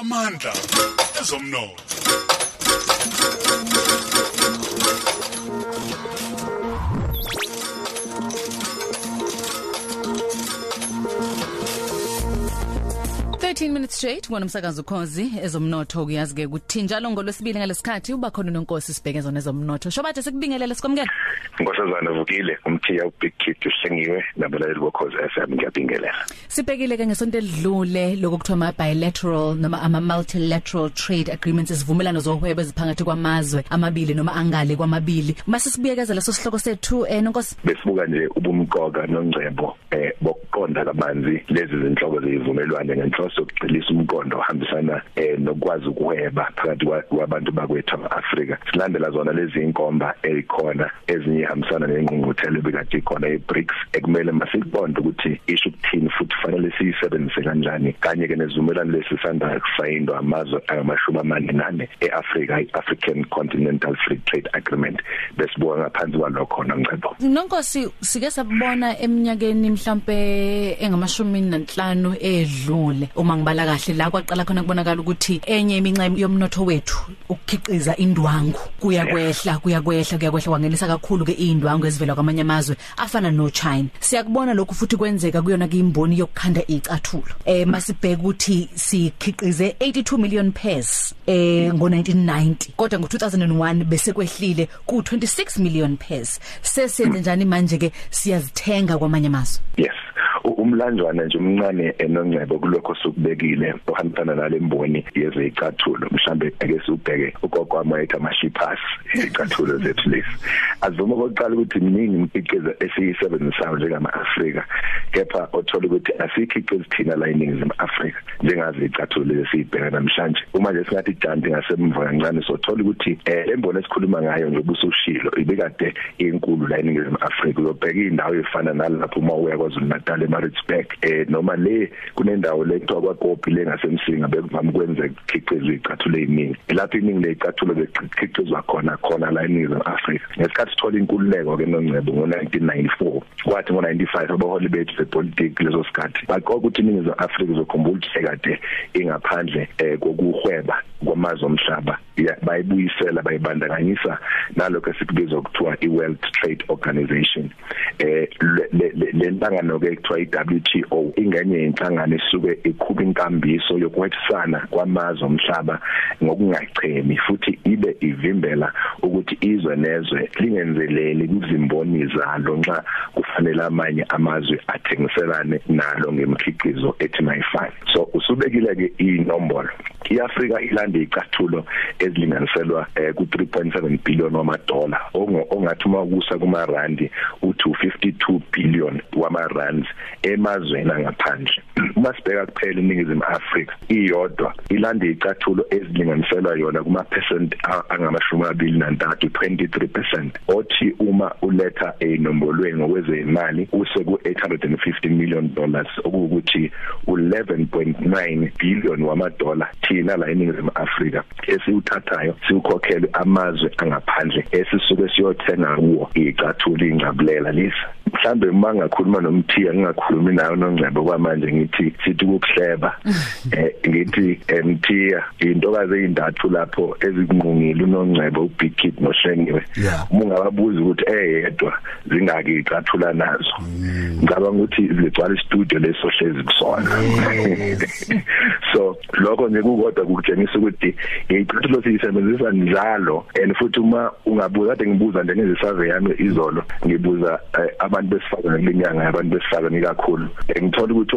amandla ezomnotho. Thirteen minutes straight wona umsakazo khozi ezomnotho kuyazi ke ukuthi njalo ngolwesibili ngalesikhathi uba khona nonkosi sibheke ezomnotho. Shobathe sikubingelele sikomkela Nkosazana vukile umthiya ubig kid uhlengiwe nabalaleli bokhoze FM ngiyabingelela. Sibhekile ke ngesonto elidlule lokuthiwa ama bilateral noma ama multilateral trade agreements isivumelano zohwebo eziphakathi kwamazwe amabili noma angale kwamabili. Mase sibuyekeza leso sihloko sethu eh nonkosi. Besibuka nje ubumqoka nongcebo eh bokuqonda kabanzi lezi zinhlobo zezivumelwano ngenhloso yokuqilisa umqondo ohambisana eh nokwazi ukuhweba phakathi kwa- kwabantu bakwethu ama-Afrika. Silandela zona lezi inkomba ezikhona ezinye ihambisana nengqungquthela ebikade ikhona e-BRICS ekumele masibonde ukuthi isho ukuthini futhi fanele siyisebenzise kanjani kanye ke nezivumelwano lesi sanda kusayindwa amazwe angamashumi amane nane e-Africa i-African Continental Free Trade Agreement besibuka ngaphansi kwalokho nongcebo. nonkosi sike sabona eminyakeni mhlambe engamashumi nanhlanu edlule. Uma ngibala kahle la kwaqala khona kubonakala ukuthi enye iminxa yomnotho wethu ukukhiqiza indwangu kuya kwehla kuya kwehla kuya kwehla kwangenisa kakhulu ke indwangu ezivela kwamanye amazwe afana no China siyakubona lokhu futhi kwenzeka kuyona kimboni yokukhanda icathulo. Eh masibheka ukuthi sikhiqize 82 million pairs eh ngo1990 kodwa ngo2001 bese kwehlile ku 26 million pairs. Sesenze njani manje ke siyazithenga kwamanye amazwe. Yes. U- Umlanjwana nje umncane enongcebo kulokho sokubekile ohambisana nalemboni yezecathulo mhlambe ake siubheke ugokwama ethi amashipas izicathulo zethu lezi. Azuma kokuqala ukuthi miningi imikhiqizo esiyisebenzisayo njengama Afrika kepha othola ukuthi asikhiqizi thina la eningizimu Afrika njengazi icathulo lesibheka namhlanje uma nje singathi ijanti ngasemva kancane sothola ukuthi eh lemboni esikhuluma ngayo nje ubusushilo ibikade inkulu la eningizimu Afrika. Uzobheka indawo efana nalapho uma uya kwaZulu Natal eMaritzburg eh noma le kunendawo le kuthiwa kwaKopi le ngasemsinga bekuvama kwenzeka ukhiqizwa icathulo eziningi lapho iningi lecathulo bekhiqizwa khona khona la eningizimu Afrika. Ngesikhathi sithola inkululeko ke nongcebo ngo1994 kwathi ngo95 abaholi bethu bepolitiki lezo sikhathi. Baqoqa ukuthi iningizimu Afrika izokhumbula ukuthi kade ingaphandle eh kokuhweba. Kwamazwe omhlaba ya- bayibuyisela bayibandakanyisa nalokho esikubizwa kuthiwa iWorld Trade Organization. Eh le- le- le- le nhlangano ke kuthiwa iWTO ingenye inhlangano esuke ikhupha inkambiso yokwethisana kwamazwe omhlaba ngokungachemi futhi ibe ivimbela ukuthi izwe nezwe lingenzeleli kuzimboni zalo nxa kufanele amanye amazwe athengiselane nalo ngemikhiqizo ethi mayifane so usubekile ke inombolo. iAfrika ilanda icathulo ezilinganiselwa eh, ku 3.7 billion wamadola ongo- ongathi uma kusa kuma randi uthi 52 billion wama rands emazweni angaphandle. Uma sibheka kuphela iningizimu Afrika iyodwa ilanda icathulo ezilinganiselwa yona kuma percent a- angamashumi amabili nantathu 23% othi uma uletha enombolweni ngokwezemali use ku 850 million dollars okuwukuthi u11.9 billion wamadola thina la eningizimu Afrika esiwuthathayo siwukhokhele amazwe angaphandle esisuke siyothenga kuwo icathulo ingcabulela lisa mhlambe uma ngakhuluma nomthiya ngingakhulumi nayo nongcebo kwamanje ngithi sithi ukuhleba eh ngithi emthiya intokazi eindathu lapho ezikunqungile unongcebo ubig kid nohlengiwe Yeah. uma ungababuza ukuthi eyedwa zingaki icathula nazo. Ngicabanga ukuthi zigcwala istudio leso hlezi kusona. so lokho nje kukodwa kukutshengisa ukuthi icathulo siyisebenzisa njalo and futhi uma ungabuza kade ngibuza nje ngezisurvey yami izolo ngibuza eh, abantu besifazane kulinyanga abantu besifazane kakhulu. Ngithola ukuthi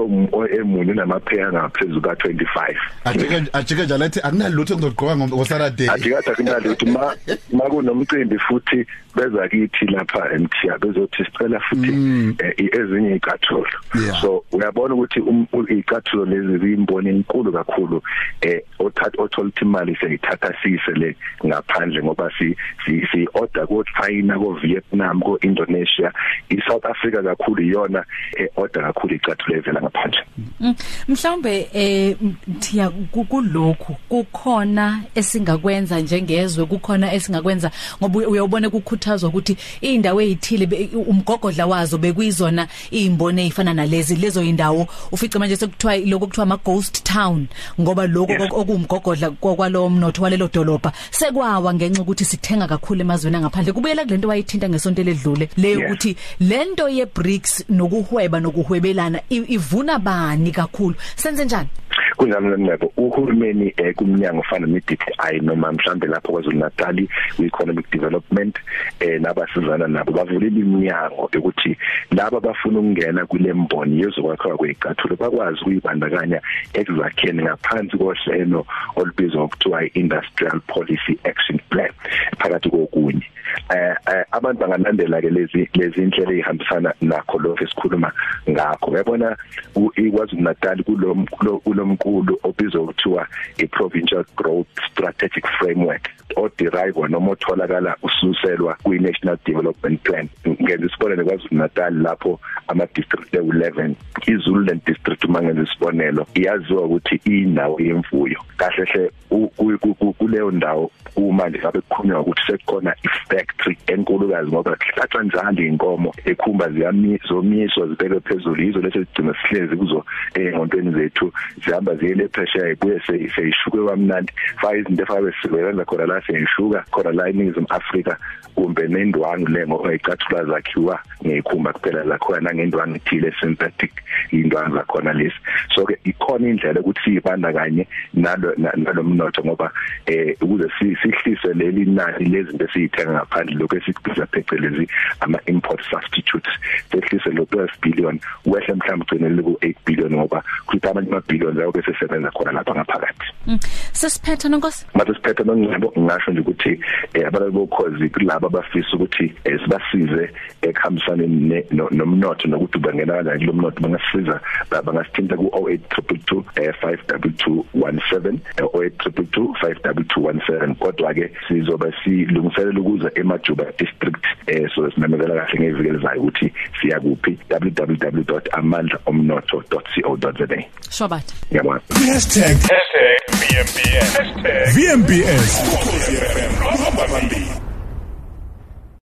emunye unamaphaya ngaphezulu ka 25 ajike ajike njalo ethi akunalutho engizogqoka ngoSaturday ajikade kunali ukuthi ma makunomcimbi futhi beza kithi lapha eMthiya bezothi sicela futhi eh, ezinye icathulo so uyabona ukuthi um- icathulo lezi ziyimboni enkulu kakhulu eh othatha othola ukuthi imali seyithatha siyisele ngaphandle ngoba si si order ko China ko Vietnam ko Indonesia i South Africa kakhulu iyona eh, order kakhulu icathulo evela ngaphandle. Mhlawumbe eh thiya ku- kulokhu kukhona esingakwenza njengezwe kukhona esingakwenza ngoba uy- uyawubona kukhuthazwa ukuthi indawo ezithile be- umgogodla wazo bekuyizona izimbone ezifana nalezi lezo indawo ufice manje sekuthiwa lokho kuthiwa ama ghost town ngoba ngoba lokho Yes. okumgogodla kwalo mnotho walelo dolobha. Sekwawa ngenxa ukuthi sithenga kakhulu emazweni angaphandle. Kubuyela kulento wayithinta ngesonto ledlule leyo Yes. ukuthi lento ye BRICS nokuhweba nokuhwebelana i- ivuna bani? Kakhulu. Senze njani? Kunjalo lencebo uhulumeni eh, kumnyango ofana ne-DTI noma mhlambe lapho kwaZulu Natal ku-economic development eh nabasizana nabo bavulile iminyango ukuthi laba bafuna ukungena kule mboni yezokwakhiwa kwezicathulo bakwazi ukuyibandakanya ekuzakheni ngaphansi kohlelo olubizwa ngokuthiwa i-industrial policy action plan phakathi kokunye. Eh eh, abantu bangalandela ke lezi lezi indlela ezihambisana nakho lokho esikhuluma ngakho. Uyabona u- iKwaZulu Natal kulo kulo- kulomqulu obizwa ukuthiwa i-provincial growth strategic framework. Oderive noma otholakala ususelwa kwi-national development plan. Ngenza isibonelo kwaZulu Natal lapho ama district e11 iZululand district mangenza isibonelo iyaziwa ukuthi indawo yemfuyo. Kahle hle u- ku- ku- ku- kuleyo ndawo uma nje ngabe kukhulunywa ukuthi sekukhona ifactory enkulukazi ngoba kuhlatshwa njalo inkomo ekhumba ziyazomiswa zibekwe phezulu. Yizo leso sigcina sihlezi kuzo engqontweni zethu zihamba ziyele pressure ibuye seyishuke kwamnandi. Fa izinto efabe sibenza khona la seyishuka khona la eNingizimu Afrika kumbe nendwangu le ngoba icathula zakhiwa ngekhumba kuphela zakhona nangendwangu ithile synthetic indwangu zakhona lesi so ke ikhona indlela ukuthi siyibandakanye nalo na- nalomnotho ngoba eh ukuze si- sihlise leli nani lezinto esiyithenga ngaphandle lokho esikubiza phecelezi ama import substitutes sehlise lo 12 billion wehle mhlawumbe ugcinele ku 8 billion ngoba kuthi amanye ama billions ayobe sesebenza khona lapha ngaphakathi. Mm. sesiphetha nonkosi? Manje siphethe nongcebo ngisho nje ukuthi eh, abalali bokhozi kulabo abafisa ukuthi eh, sibasize ekuhambisane ne- no- nomnotho nokuthi bangena kanjani kulo mnotho. Bangasiza ba- bangasithinta ku 08222 eh, 52217 eh, 08222 52217 kodwa ke sizoba silungiselela ukuza emajuba district eh, so simemezela kahle ngeviki elizayo ukuthi siya kuphi www.amandlaomnotho.co.za shobatha ngiyabona Hashtag VMBS. VMBS. Ukhosi FM. Hamba phambili.